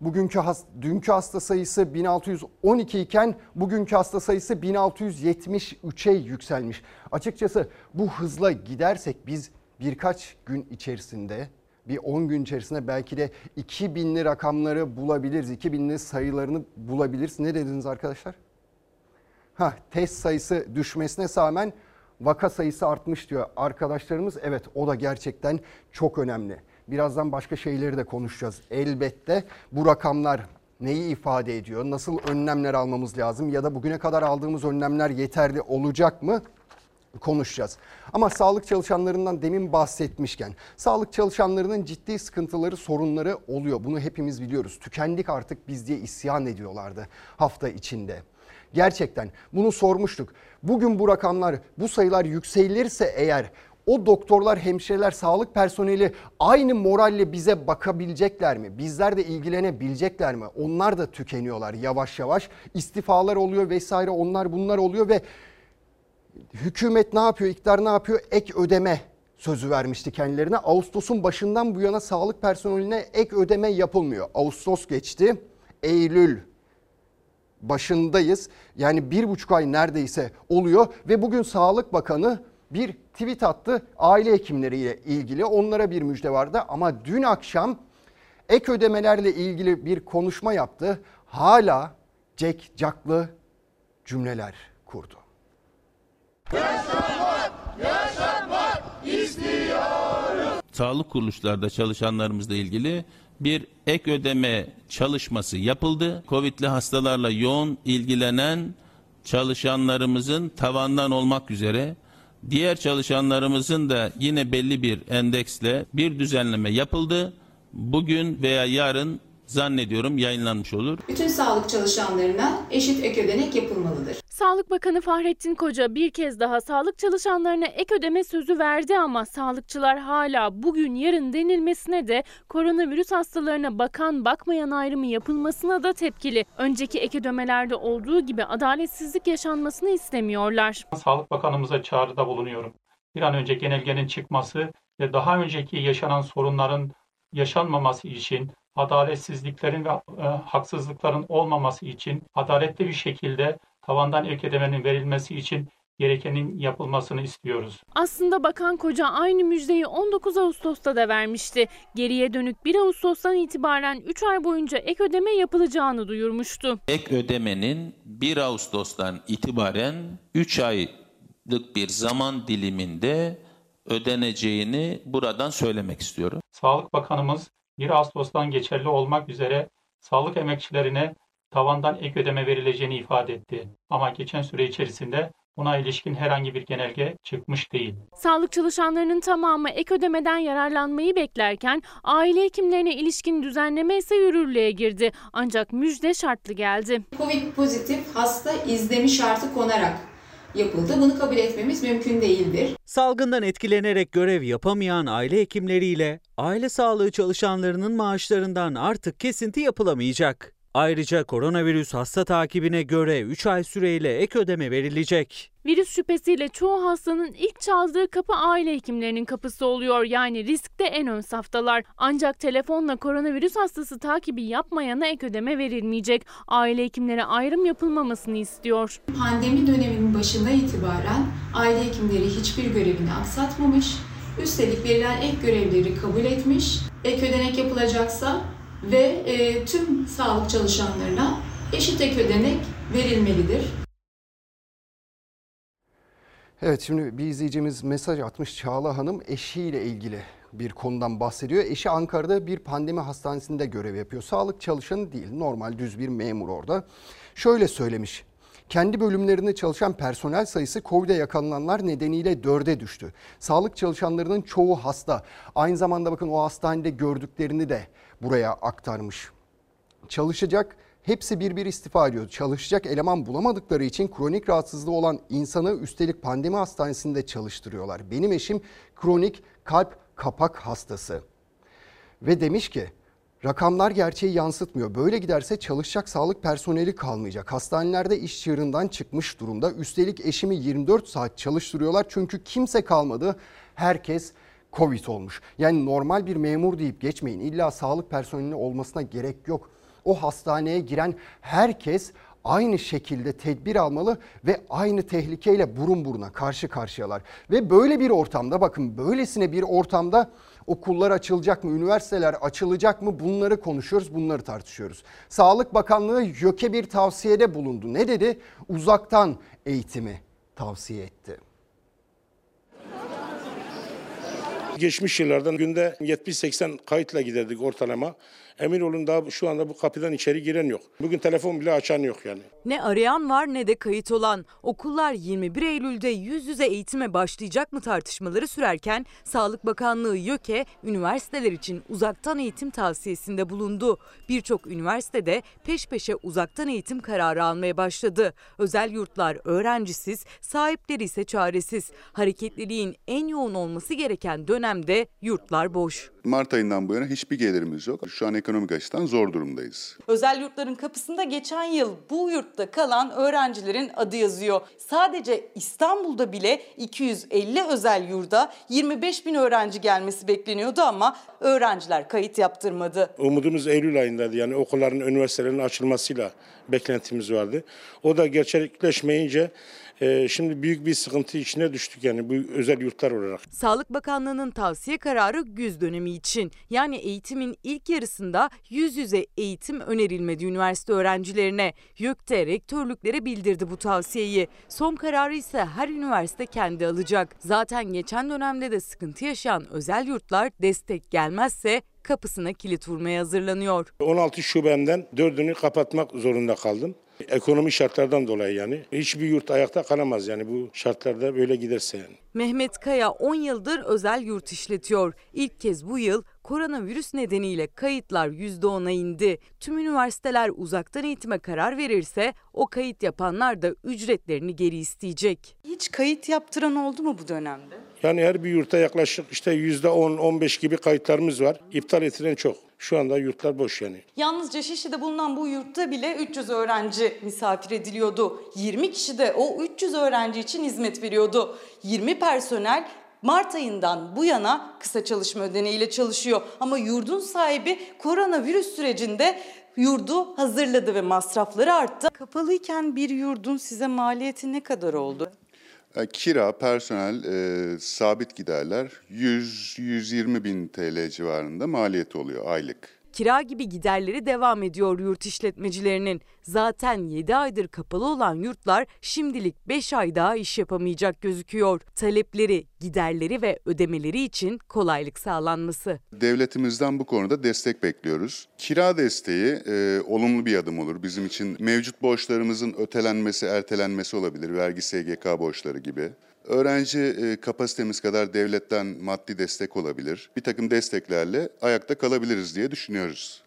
Bugünkü has, dünkü hasta sayısı 1612 iken bugünkü hasta sayısı 1673'e yükselmiş. Açıkçası bu hızla gidersek biz birkaç gün içerisinde bir 10 gün içerisinde belki de 2000'li rakamları bulabiliriz. 2000'li sayılarını bulabiliriz. Ne dediniz arkadaşlar? Ha, test sayısı düşmesine rağmen vaka sayısı artmış diyor arkadaşlarımız. Evet o da gerçekten çok önemli. Birazdan başka şeyleri de konuşacağız. Elbette bu rakamlar neyi ifade ediyor? Nasıl önlemler almamız lazım ya da bugüne kadar aldığımız önlemler yeterli olacak mı? konuşacağız. Ama sağlık çalışanlarından demin bahsetmişken sağlık çalışanlarının ciddi sıkıntıları, sorunları oluyor. Bunu hepimiz biliyoruz. Tükendik artık biz diye isyan ediyorlardı hafta içinde. Gerçekten bunu sormuştuk. Bugün bu rakamlar, bu sayılar yükselirse eğer o doktorlar, hemşireler, sağlık personeli aynı moralle bize bakabilecekler mi? Bizler de ilgilenebilecekler mi? Onlar da tükeniyorlar yavaş yavaş. İstifalar oluyor vesaire onlar bunlar oluyor ve hükümet ne yapıyor, iktidar ne yapıyor? Ek ödeme sözü vermişti kendilerine. Ağustos'un başından bu yana sağlık personeline ek ödeme yapılmıyor. Ağustos geçti, Eylül başındayız. Yani bir buçuk ay neredeyse oluyor ve bugün Sağlık Bakanı bir tweet attı aile hekimleriyle ilgili. Onlara bir müjde vardı ama dün akşam ek ödemelerle ilgili bir konuşma yaptı. Hala Jack Jack'lı cümleler kurdu. Yaşamak, yaşamak istiyoruz. Sağlık kuruluşlarda çalışanlarımızla ilgili bir ek ödeme çalışması yapıldı. Covid'li hastalarla yoğun ilgilenen çalışanlarımızın tavandan olmak üzere diğer çalışanlarımızın da yine belli bir endeksle bir düzenleme yapıldı. Bugün veya yarın zannediyorum yayınlanmış olur. Bütün sağlık çalışanlarına eşit ek ödenek yapılmalıdır. Sağlık Bakanı Fahrettin Koca bir kez daha sağlık çalışanlarına ek ödeme sözü verdi ama sağlıkçılar hala bugün yarın denilmesine de koronavirüs hastalarına bakan bakmayan ayrımı yapılmasına da tepkili. Önceki ek ödemelerde olduğu gibi adaletsizlik yaşanmasını istemiyorlar. Sağlık Bakanımıza çağrıda bulunuyorum. Bir an önce genelgenin çıkması ve daha önceki yaşanan sorunların yaşanmaması için adaletsizliklerin ve e, haksızlıkların olmaması için adaletli bir şekilde tavandan ek ödemenin verilmesi için gerekenin yapılmasını istiyoruz. Aslında Bakan Koca aynı müjdeyi 19 Ağustos'ta da vermişti. Geriye dönük 1 Ağustos'tan itibaren 3 ay boyunca ek ödeme yapılacağını duyurmuştu. Ek ödemenin 1 Ağustos'tan itibaren 3 aylık bir zaman diliminde ödeneceğini buradan söylemek istiyorum. Sağlık Bakanımız 1 Ağustos'tan geçerli olmak üzere sağlık emekçilerine tavandan ek ödeme verileceğini ifade etti. Ama geçen süre içerisinde buna ilişkin herhangi bir genelge çıkmış değil. Sağlık çalışanlarının tamamı ek ödemeden yararlanmayı beklerken aile hekimlerine ilişkin düzenleme ise yürürlüğe girdi. Ancak müjde şartlı geldi. Covid pozitif hasta izlemi şartı konarak yapıldı. Bunu kabul etmemiz mümkün değildir. Salgından etkilenerek görev yapamayan aile hekimleriyle aile sağlığı çalışanlarının maaşlarından artık kesinti yapılamayacak. Ayrıca koronavirüs hasta takibine göre 3 ay süreyle ek ödeme verilecek. Virüs şüphesiyle çoğu hastanın ilk çaldığı kapı aile hekimlerinin kapısı oluyor. Yani riskte en ön saftalar. Ancak telefonla koronavirüs hastası takibi yapmayana ek ödeme verilmeyecek. Aile hekimlere ayrım yapılmamasını istiyor. Pandemi döneminin başında itibaren aile hekimleri hiçbir görevini aksatmamış. Üstelik verilen ek görevleri kabul etmiş. Ek ödenek yapılacaksa ve e, tüm sağlık çalışanlarına eşit ek ödenek verilmelidir. Evet şimdi bir izleyicimiz mesaj atmış Çağla Hanım eşiyle ilgili bir konudan bahsediyor. Eşi Ankara'da bir pandemi hastanesinde görev yapıyor. Sağlık çalışanı değil normal düz bir memur orada. Şöyle söylemiş. Kendi bölümlerinde çalışan personel sayısı Covid'e yakalananlar nedeniyle dörde düştü. Sağlık çalışanlarının çoğu hasta. Aynı zamanda bakın o hastanede gördüklerini de buraya aktarmış. Çalışacak hepsi bir bir istifa ediyor. Çalışacak eleman bulamadıkları için kronik rahatsızlığı olan insanı üstelik pandemi hastanesinde çalıştırıyorlar. Benim eşim kronik kalp kapak hastası. Ve demiş ki Rakamlar gerçeği yansıtmıyor. Böyle giderse çalışacak sağlık personeli kalmayacak. Hastanelerde iş çığırından çıkmış durumda. Üstelik eşimi 24 saat çalıştırıyorlar çünkü kimse kalmadı. Herkes Covid olmuş. Yani normal bir memur deyip geçmeyin. İlla sağlık personeli olmasına gerek yok. O hastaneye giren herkes aynı şekilde tedbir almalı ve aynı tehlikeyle burun buruna karşı karşıyalar. Ve böyle bir ortamda bakın böylesine bir ortamda okullar açılacak mı, üniversiteler açılacak mı bunları konuşuyoruz, bunları tartışıyoruz. Sağlık Bakanlığı YÖK'e bir tavsiyede bulundu. Ne dedi? Uzaktan eğitimi tavsiye etti. Geçmiş yıllardan günde 70-80 kayıtla giderdik ortalama. Emin olun daha şu anda bu kapıdan içeri giren yok. Bugün telefon bile açan yok yani. Ne arayan var ne de kayıt olan. Okullar 21 Eylül'de yüz yüze eğitime başlayacak mı tartışmaları sürerken Sağlık Bakanlığı YÖK'e üniversiteler için uzaktan eğitim tavsiyesinde bulundu. Birçok üniversitede peş peşe uzaktan eğitim kararı almaya başladı. Özel yurtlar öğrencisiz, sahipleri ise çaresiz. Hareketliliğin en yoğun olması gereken dönemde yurtlar boş. Mart ayından bu yana hiçbir gelirimiz yok. Şu an ekonomik açıdan zor durumdayız. Özel yurtların kapısında geçen yıl bu yurtta kalan öğrencilerin adı yazıyor. Sadece İstanbul'da bile 250 özel yurda 25 bin öğrenci gelmesi bekleniyordu ama öğrenciler kayıt yaptırmadı. Umudumuz Eylül ayındaydı yani okulların, üniversitelerin açılmasıyla beklentimiz vardı. O da gerçekleşmeyince e, şimdi büyük bir sıkıntı içine düştük yani bu özel yurtlar olarak. Sağlık Bakanlığı'nın tavsiye kararı güz dönemi için. Yani eğitimin ilk yarısında yüz yüze eğitim önerilmedi üniversite öğrencilerine. YÖK'te rektörlüklere bildirdi bu tavsiyeyi. Son kararı ise her üniversite kendi alacak. Zaten geçen dönemde de sıkıntı yaşayan özel yurtlar destek gelmezse kapısına kilit vurmaya hazırlanıyor. 16 şubemden 4'ünü kapatmak zorunda kaldım. Ekonomi şartlardan dolayı yani. Hiçbir yurt ayakta kalamaz yani bu şartlarda böyle giderse yani. Mehmet Kaya 10 yıldır özel yurt işletiyor. İlk kez bu yıl koronavirüs nedeniyle kayıtlar %10'a indi. Tüm üniversiteler uzaktan eğitime karar verirse o kayıt yapanlar da ücretlerini geri isteyecek. Hiç kayıt yaptıran oldu mu bu dönemde? Yani her bir yurtta yaklaşık işte %10-15 gibi kayıtlarımız var. İptal edilen çok. Şu anda yurtlar boş yani. Yalnızca Şişli'de bulunan bu yurtta bile 300 öğrenci misafir ediliyordu. 20 kişi de o 300 öğrenci için hizmet veriyordu. 20 personel Mart ayından bu yana kısa çalışma ödeneğiyle çalışıyor. Ama yurdun sahibi koronavirüs sürecinde yurdu hazırladı ve masrafları arttı. Kapalıyken bir yurdun size maliyeti ne kadar oldu? E, Kira, personel, e, sabit giderler 100-120 bin TL civarında maliyeti oluyor aylık. Kira gibi giderleri devam ediyor yurt işletmecilerinin. Zaten 7 aydır kapalı olan yurtlar şimdilik 5 ay daha iş yapamayacak gözüküyor. Talepleri, giderleri ve ödemeleri için kolaylık sağlanması. Devletimizden bu konuda destek bekliyoruz. Kira desteği e, olumlu bir adım olur. Bizim için mevcut borçlarımızın ötelenmesi, ertelenmesi olabilir. Vergi SGK borçları gibi. Öğrenci e, kapasitemiz kadar devletten maddi destek olabilir. Bir takım desteklerle ayakta kalabiliriz diye düşünüyoruz.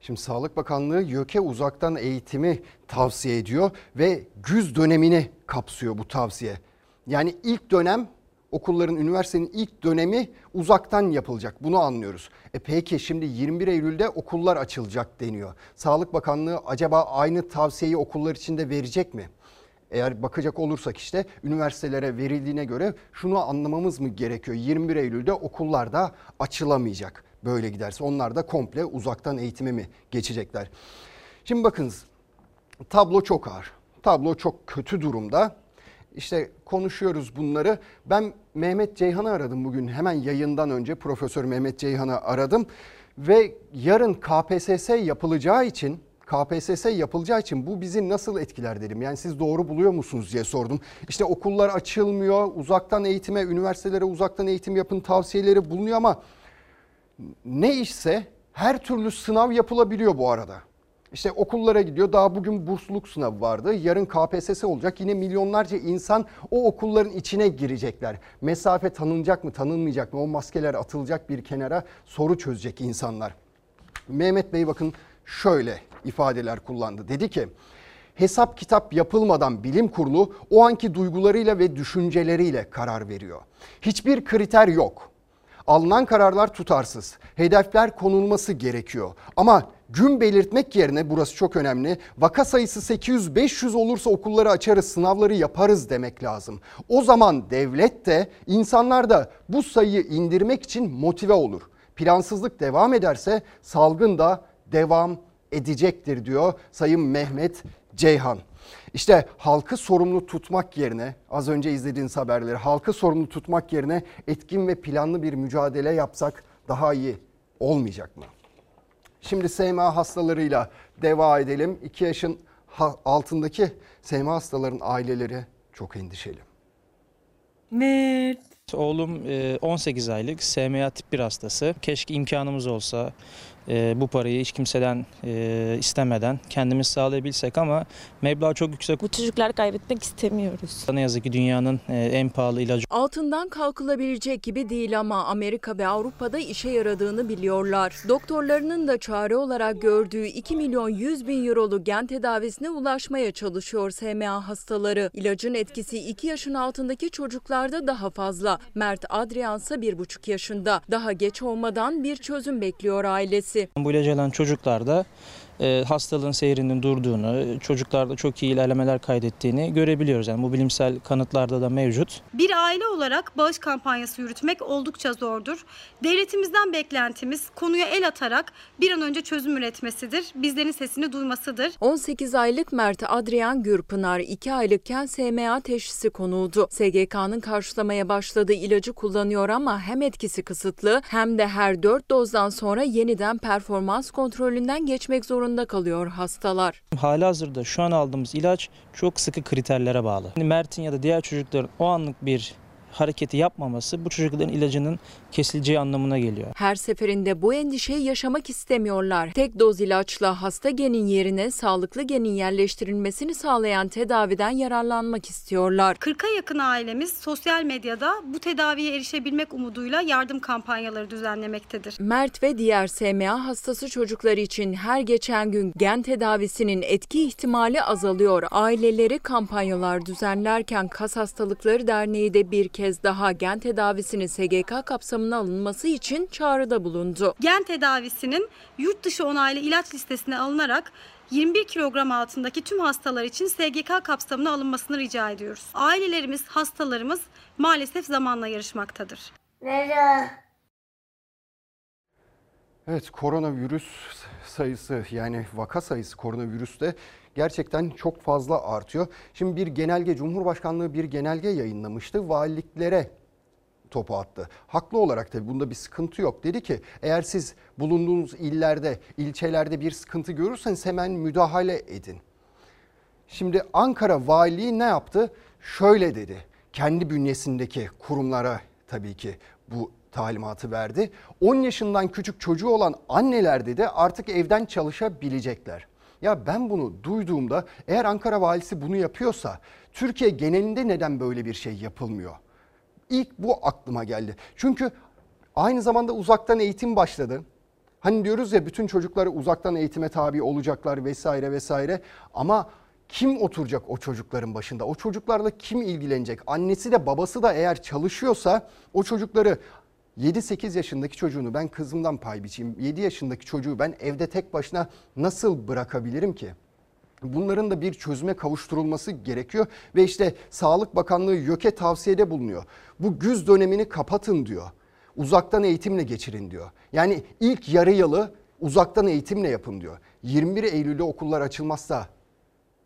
Şimdi Sağlık Bakanlığı YÖK'e uzaktan eğitimi tavsiye ediyor ve güz dönemini kapsıyor bu tavsiye. Yani ilk dönem okulların, üniversitenin ilk dönemi uzaktan yapılacak. Bunu anlıyoruz. E peki şimdi 21 Eylül'de okullar açılacak deniyor. Sağlık Bakanlığı acaba aynı tavsiyeyi okullar için de verecek mi? Eğer bakacak olursak işte üniversitelere verildiğine göre şunu anlamamız mı gerekiyor? 21 Eylül'de okullar da açılamayacak böyle giderse. Onlar da komple uzaktan eğitime mi geçecekler? Şimdi bakınız tablo çok ağır. Tablo çok kötü durumda. İşte konuşuyoruz bunları. Ben Mehmet Ceyhan'ı aradım bugün hemen yayından önce Profesör Mehmet Ceyhan'ı aradım. Ve yarın KPSS yapılacağı için KPSS yapılacağı için bu bizi nasıl etkiler dedim. Yani siz doğru buluyor musunuz diye sordum. İşte okullar açılmıyor, uzaktan eğitime, üniversitelere uzaktan eğitim yapın tavsiyeleri bulunuyor ama ne işse her türlü sınav yapılabiliyor bu arada. İşte okullara gidiyor. Daha bugün bursluluk sınavı vardı. Yarın KPSS olacak. Yine milyonlarca insan o okulların içine girecekler. Mesafe tanınacak mı, tanınmayacak mı? O maskeler atılacak bir kenara soru çözecek insanlar. Mehmet Bey bakın şöyle ifadeler kullandı. Dedi ki hesap kitap yapılmadan bilim kurulu o anki duygularıyla ve düşünceleriyle karar veriyor. Hiçbir kriter yok. Alınan kararlar tutarsız. Hedefler konulması gerekiyor. Ama gün belirtmek yerine burası çok önemli. Vaka sayısı 800-500 olursa okulları açarız, sınavları yaparız demek lazım. O zaman devlet de insanlar da bu sayıyı indirmek için motive olur. Plansızlık devam ederse salgın da devam edecektir diyor Sayın Mehmet Ceyhan. İşte halkı sorumlu tutmak yerine az önce izlediğiniz haberleri halkı sorumlu tutmak yerine etkin ve planlı bir mücadele yapsak daha iyi olmayacak mı? Şimdi SMA hastalarıyla devam edelim. 2 yaşın altındaki SMA hastaların aileleri çok endişeli. Mert. Oğlum 18 aylık SMA tip 1 hastası. Keşke imkanımız olsa e, bu parayı hiç kimseden e, istemeden kendimiz sağlayabilsek ama meblağ çok yüksek. Bu çocukları kaybetmek istemiyoruz. Ne yazık ki dünyanın e, en pahalı ilacı. Altından kalkılabilecek gibi değil ama Amerika ve Avrupa'da işe yaradığını biliyorlar. Doktorlarının da çare olarak gördüğü 2 milyon 100 bin eurolu gen tedavisine ulaşmaya çalışıyor SMA hastaları. İlacın etkisi 2 yaşın altındaki çocuklarda daha fazla. Mert Adrian ise 1,5 yaşında. Daha geç olmadan bir çözüm bekliyor ailesi etkisi. Bu ilacı alan çocuklarda e, hastalığın seyrinin durduğunu, çocuklarda çok iyi ilerlemeler kaydettiğini görebiliyoruz. Yani bu bilimsel kanıtlarda da mevcut. Bir aile olarak bağış kampanyası yürütmek oldukça zordur. Devletimizden beklentimiz konuya el atarak bir an önce çözüm üretmesidir. Bizlerin sesini duymasıdır. 18 aylık Mert Adrian Gürpınar 2 aylıkken SMA teşhisi konuldu. SGK'nın karşılamaya başladığı ilacı kullanıyor ama hem etkisi kısıtlı hem de her 4 dozdan sonra yeniden performans kontrolünden geçmek zorunda zorunda kalıyor hastalar. Halihazırda şu an aldığımız ilaç çok sıkı kriterlere bağlı. Mert'in ya da diğer çocukların o anlık bir hareketi yapmaması bu çocukların ilacının kesileceği anlamına geliyor. Her seferinde bu endişeyi yaşamak istemiyorlar. Tek doz ilaçla hasta genin yerine sağlıklı genin yerleştirilmesini sağlayan tedaviden yararlanmak istiyorlar. 40'a yakın ailemiz sosyal medyada bu tedaviye erişebilmek umuduyla yardım kampanyaları düzenlemektedir. Mert ve diğer SMA hastası çocuklar için her geçen gün gen tedavisinin etki ihtimali azalıyor. Aileleri kampanyalar düzenlerken Kas Hastalıkları Derneği de bir kez daha gen tedavisinin SGK kapsamına alınması için çağrıda bulundu. Gen tedavisinin yurt dışı onaylı ilaç listesine alınarak 21 kilogram altındaki tüm hastalar için SGK kapsamına alınmasını rica ediyoruz. Ailelerimiz, hastalarımız maalesef zamanla yarışmaktadır. Merhaba. Evet koronavirüs sayısı yani vaka sayısı koronavirüste gerçekten çok fazla artıyor. Şimdi bir genelge Cumhurbaşkanlığı bir genelge yayınlamıştı. Valiliklere topu attı. Haklı olarak tabii bunda bir sıkıntı yok. Dedi ki eğer siz bulunduğunuz illerde, ilçelerde bir sıkıntı görürseniz hemen müdahale edin. Şimdi Ankara Valiliği ne yaptı? Şöyle dedi. Kendi bünyesindeki kurumlara tabii ki bu talimatı verdi. 10 yaşından küçük çocuğu olan anneler dedi artık evden çalışabilecekler. Ya ben bunu duyduğumda eğer Ankara valisi bunu yapıyorsa Türkiye genelinde neden böyle bir şey yapılmıyor? İlk bu aklıma geldi. Çünkü aynı zamanda uzaktan eğitim başladı. Hani diyoruz ya bütün çocukları uzaktan eğitime tabi olacaklar vesaire vesaire ama kim oturacak o çocukların başında? O çocuklarla kim ilgilenecek? Annesi de babası da eğer çalışıyorsa o çocukları 7-8 yaşındaki çocuğunu ben kızımdan pay biçeyim. 7 yaşındaki çocuğu ben evde tek başına nasıl bırakabilirim ki? Bunların da bir çözüme kavuşturulması gerekiyor ve işte Sağlık Bakanlığı YÖK'e tavsiyede bulunuyor. Bu güz dönemini kapatın diyor. Uzaktan eğitimle geçirin diyor. Yani ilk yarı yılı uzaktan eğitimle yapın diyor. 21 Eylül'de okullar açılmazsa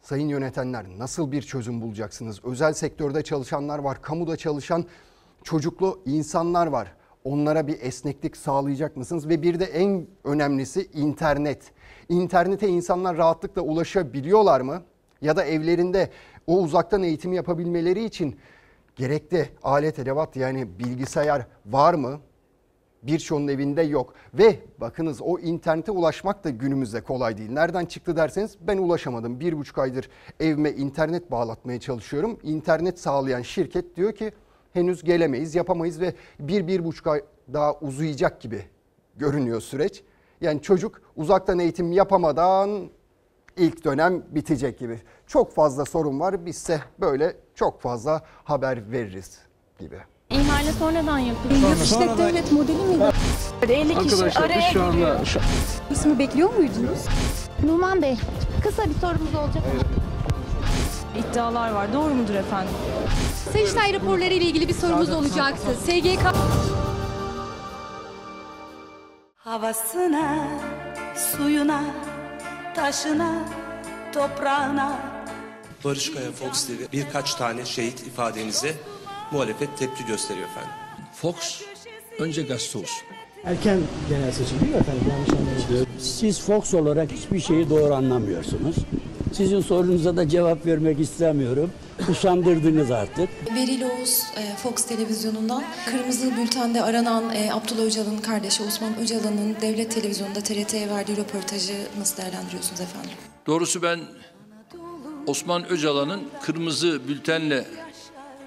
sayın yönetenler nasıl bir çözüm bulacaksınız? Özel sektörde çalışanlar var, kamuda çalışan çocuklu insanlar var onlara bir esneklik sağlayacak mısınız? Ve bir de en önemlisi internet. İnternete insanlar rahatlıkla ulaşabiliyorlar mı? Ya da evlerinde o uzaktan eğitimi yapabilmeleri için gerekli alet edevat yani bilgisayar var mı? Birçoğunun evinde yok. Ve bakınız o internete ulaşmak da günümüzde kolay değil. Nereden çıktı derseniz ben ulaşamadım. Bir buçuk aydır evime internet bağlatmaya çalışıyorum. İnternet sağlayan şirket diyor ki henüz gelemeyiz, yapamayız ve bir, bir buçuk ay daha uzayacak gibi görünüyor süreç. Yani çocuk uzaktan eğitim yapamadan ilk dönem bitecek gibi. Çok fazla sorun var. Bizse böyle çok fazla haber veririz gibi. İhale sonradan yapıldı. İşlet devlet modeli miydi? 50 kişi araya giriyor. İsmi bekliyor muydunuz? Numan Bey, kısa bir sorumuz olacak. İddialar var. Doğru mudur efendim? Sayıştay raporları ile ilgili bir sorumuz olacaktı. SGK Havasına, suyuna, taşına, toprağına. Barış Kaya Fox TV birkaç tane şehit ifadenize muhalefet tepki gösteriyor efendim. Fox önce gazete olsun. Erken genel seçim değil mi efendim? Yanlış anlamadım. Siz Fox olarak hiçbir şeyi doğru anlamıyorsunuz. Sizin sorunuza da cevap vermek istemiyorum. Usandırdınız artık. Beril Oğuz e, Fox televizyonundan Kırmızı Bülten'de aranan e, Abdullah Öcalan'ın kardeşi Osman Öcalan'ın devlet televizyonunda TRT'ye verdiği röportajı nasıl değerlendiriyorsunuz efendim? Doğrusu ben Osman Öcalan'ın kırmızı bültenle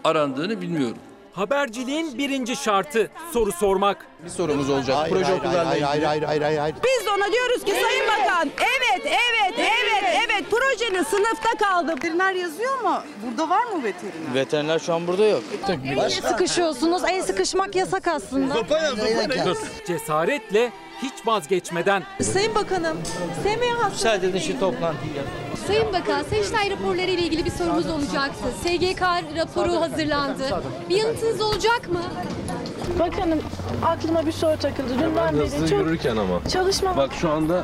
arandığını bilmiyorum. Haberciliğin birinci şartı soru sormak. Bir sorumuz olacak. Proje okullarla ilgili. hayır, hayır, hayır, hayır. Biz de ona diyoruz ki Sayın Bakan evet evet evet evet projenin sınıfta kaldı. Veteriner yazıyor mu? Burada var mı veteriner? Veteriner şu an burada yok. el sıkışıyorsunuz. El sıkışmak yasak aslında. Cesaretle hiç vazgeçmeden Sayın Bakanım, SMH hastası. Müsaade edin şu toplantıyı yap. Sayın Bakan, Sayıştay raporları ile ilgili bir sorumuz olacaktı. SGK raporu hazırlandı. Bir yanıtınız olacak mı? Bakanım aklıma bir soru takıldı. Dünden beri çok yürürken ama. çalışma Bak şu anda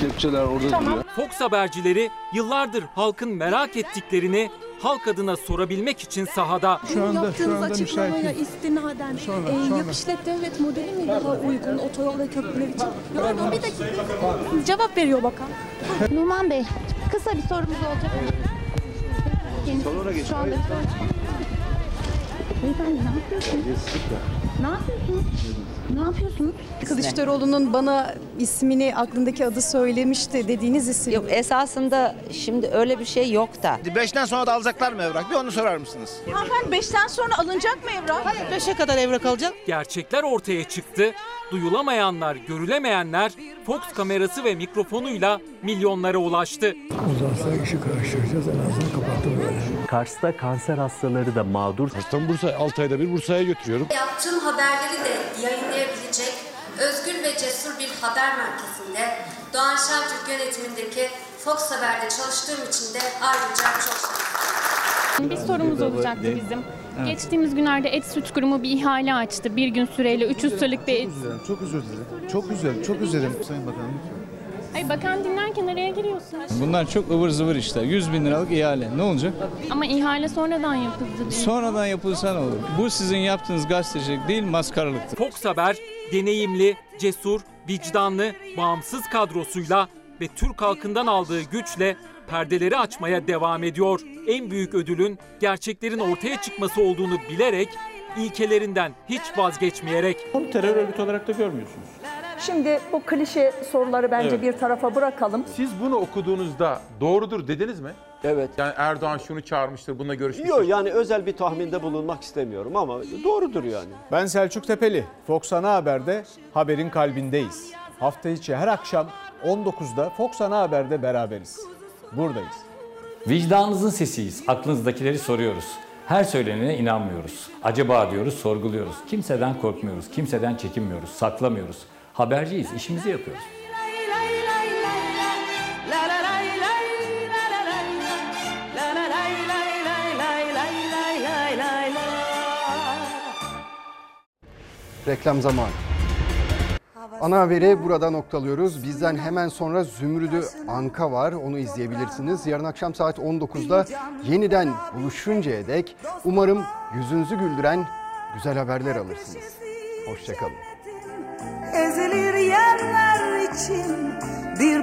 kepçeler orada Tamam. duruyor. Fox habercileri yıllardır halkın merak ettiklerini halk adına sorabilmek için sahada. Bu yaptığınız açıklamaya istinaden e, yap işlet devlet modeli mi daha uygun otoyol ve köprüler için? Pardon bir dakika. Cevap veriyor bakan. Numan Bey, kısa bir sorumuz olacak. Kendisi şu anda bir soru. Beyefendi ne yapıyorsunuz? Ne yapıyorsunuz? Ne yapıyorsunuz? Kılıçdaroğlu'nun bana ismini aklındaki adı söylemişti dediğiniz isim. Yok esasında şimdi öyle bir şey yok da. Beşten sonra da alacaklar mı evrak? Bir onu sorar mısınız? Hanımefendi beşten sonra alınacak mı evrak? Hayır beşe kadar evrak alacak. Gerçekler ortaya çıktı. Duyulamayanlar, görülemeyenler Fox kamerası ve mikrofonuyla milyonlara ulaştı. Uzansa işi karıştıracağız en azından kapattım böyle. Kars'ta kanser hastaları da mağdur. Kars'tan Bursa 6 ayda bir Bursa'ya götürüyorum. Yaptığım haberleri de yayınlayabilecek özgür ve cesur bir haber merkezinde Doğan Şentürk yönetimindeki Fox Haber'de çalıştığım için de ayrıca çok mutluyum. Bir sorumuz olacaktı bizim. Geçtiğimiz günlerde Et Süt Kurumu bir ihale açtı. Bir gün süreyle 300 liralık bir et. Çok özür dilerim. Çok üzüldüm. Çok üzüldüm Sayın Bakanım. Ay bakan dinlerken araya giriyorsunuz. Bunlar çok ıvır zıvır işler. 100 bin liralık ihale. Ne olacak? Ama ihale sonradan yapıldı diye. Sonradan yapılsa ne olur? Bu sizin yaptığınız gazetecilik değil maskaralıktır. Fox Haber deneyimli, cesur, vicdanlı, bağımsız kadrosuyla ve Türk halkından aldığı güçle perdeleri açmaya devam ediyor. En büyük ödülün gerçeklerin ortaya çıkması olduğunu bilerek ilkelerinden hiç vazgeçmeyerek Onu terör örgütü olarak da görmüyorsunuz. Şimdi bu klişe soruları bence Evet. bir tarafa bırakalım. Siz bunu okuduğunuzda doğrudur dediniz mi? Evet. Yani Erdoğan şunu çağırmıştır, bununla görüşmüştür. Yok yani özel bir tahminde bulunmak istemiyorum ama doğrudur yani. Ben Selçuk Tepeli. Fox Ana Haber'de haberin kalbindeyiz. Hafta içi her akşam 19'da Fox Ana Haber'de beraberiz. Buradayız. Vicdanınızın sesiyiz. Aklınızdakileri soruyoruz. Her söylenene inanmıyoruz. Acaba diyoruz, sorguluyoruz. Kimseden korkmuyoruz, kimseden çekinmiyoruz, saklamıyoruz. Haberciyiz, işimizi yapıyoruz. Reklam zamanı. Ana haberi burada noktalıyoruz. Bizden hemen sonra Zümrüdü Anka var. Onu izleyebilirsiniz. Yarın akşam saat 19'da yeniden buluşuncaya dek umarım yüzünüzü güldüren güzel haberler alırsınız. Hoşçakalın. Ezilir yerler için bir